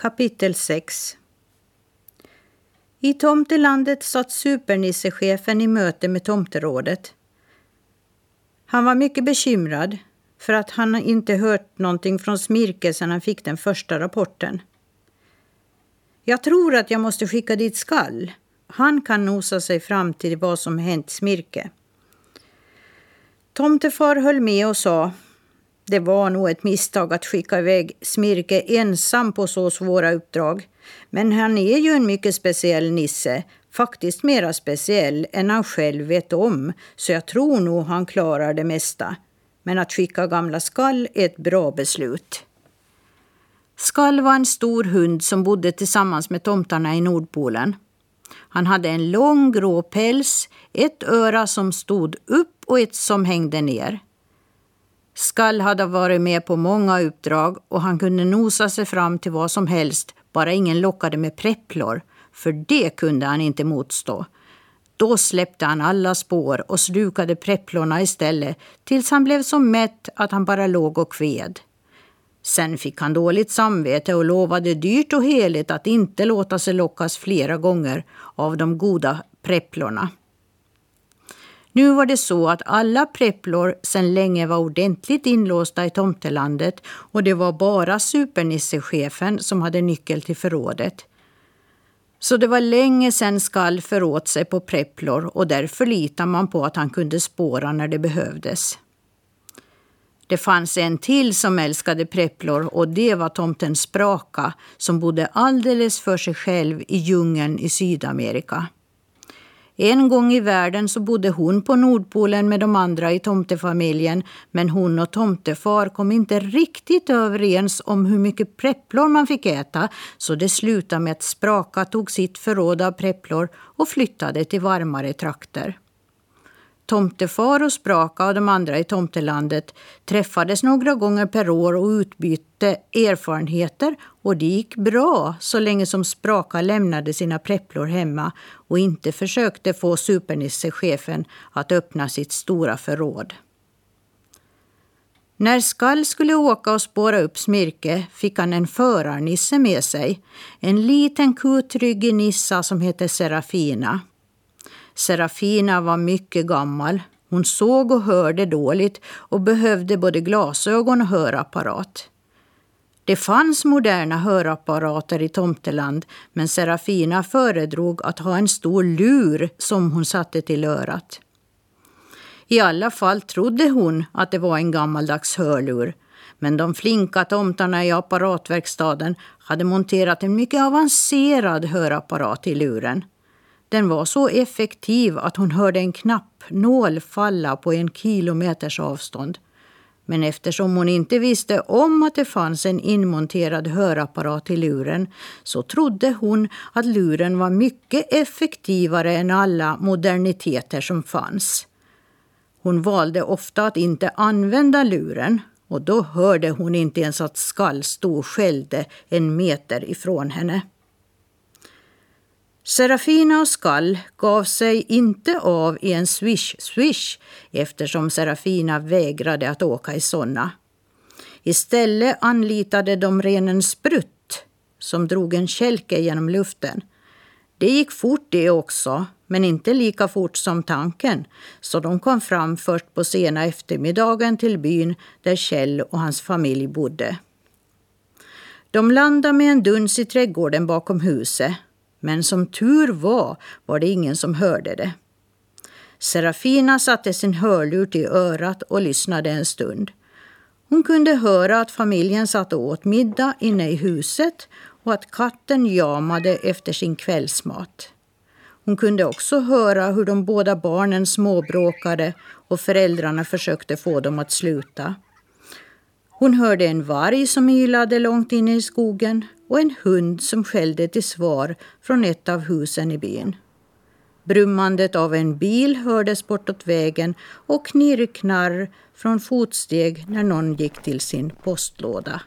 Kapitel 6 I tomtelandet satt supernissechefen i möte med tomterådet. Han var mycket bekymrad för att han inte hört någonting från Smirke sedan han fick den första rapporten. Jag tror att jag måste skicka dit Skall. Han kan nosa sig fram till vad som hänt Smirke. Tomtefar höll med och sa det var nog ett misstag att skicka iväg Smirke ensam på så svåra uppdrag. Men han är ju en mycket speciell nisse, faktiskt mera speciell än han själv vet om, så jag tror nog han klarar det mesta. Men att skicka gamla Skall är ett bra beslut. Skall var en stor hund som bodde tillsammans med tomtarna i Nordpolen. Han hade en lång grå päls, ett öra som stod upp och ett som hängde ner. Skall hade varit med på många uppdrag och han kunde nosa sig fram till vad som helst, bara ingen lockade med prepplor, för det kunde han inte motstå. Då släppte han alla spår och slukade prepplorna istället tills han blev så mätt att han bara låg och kved. Sen fick han dåligt samvete och lovade dyrt och heligt att inte låta sig lockas flera gånger av de goda prepplorna. Nu var det så att alla prepplor sedan länge var ordentligt inlåsta i tomtelandet och det var bara supernissechefen som hade nyckel till förrådet. Så det var länge sedan Skall föråt sig på prepplor och därför litade man på att han kunde spåra när det behövdes. Det fanns en till som älskade prepplor och det var tomten Spraka som bodde alldeles för sig själv i djungeln i Sydamerika. En gång i världen så bodde hon på Nordpolen med de andra i tomtefamiljen men hon och tomtefar kom inte riktigt överens om hur mycket prepplor man fick äta så det slutade med att Spraka tog sitt förråd av prepplor och flyttade till varmare trakter. Tomtefar och Spraka och de andra i tomtelandet träffades några gånger per år och utbytte erfarenheter och det gick bra så länge som Spraka lämnade sina prepplor hemma och inte försökte få supernissechefen att öppna sitt stora förråd. När Skall skulle åka och spåra upp Smirke fick han en förarnisse med sig. En liten kutryggig nissa som hette Serafina. Serafina var mycket gammal. Hon såg och hörde dåligt och behövde både glasögon och hörapparat. Det fanns moderna hörapparater i Tomteland men Serafina föredrog att ha en stor lur som hon satte till örat. I alla fall trodde hon att det var en gammaldags hörlur men de flinka tomtarna i apparatverkstaden hade monterat en mycket avancerad hörapparat i luren. Den var så effektiv att hon hörde en knappnål falla på en kilometers avstånd. Men eftersom hon inte visste om att det fanns en inmonterad hörapparat i luren så trodde hon att luren var mycket effektivare än alla moderniteter som fanns. Hon valde ofta att inte använda luren och då hörde hon inte ens att Skall stod skällde en meter ifrån henne. Serafina och Skall gav sig inte av i en swish-swish eftersom Serafina vägrade att åka i såna. Istället anlitade de renen Sprutt som drog en kälke genom luften. Det gick fort det också, men inte lika fort som tanken så de kom fram först på sena eftermiddagen till byn där Kjell och hans familj bodde. De landade med en duns i trädgården bakom huset men som tur var var det ingen som hörde det. Serafina satte sin hörlur till örat och lyssnade en stund. Hon kunde höra att familjen satt och åt middag inne i huset och att katten jamade efter sin kvällsmat. Hon kunde också höra hur de båda barnen småbråkade och föräldrarna försökte få dem att sluta. Hon hörde en varg som ylade långt inne i skogen och en hund som skällde till svar från ett av husen i byn. Brummandet av en bil hördes bortåt vägen och knirrknarr från fotsteg när någon gick till sin postlåda.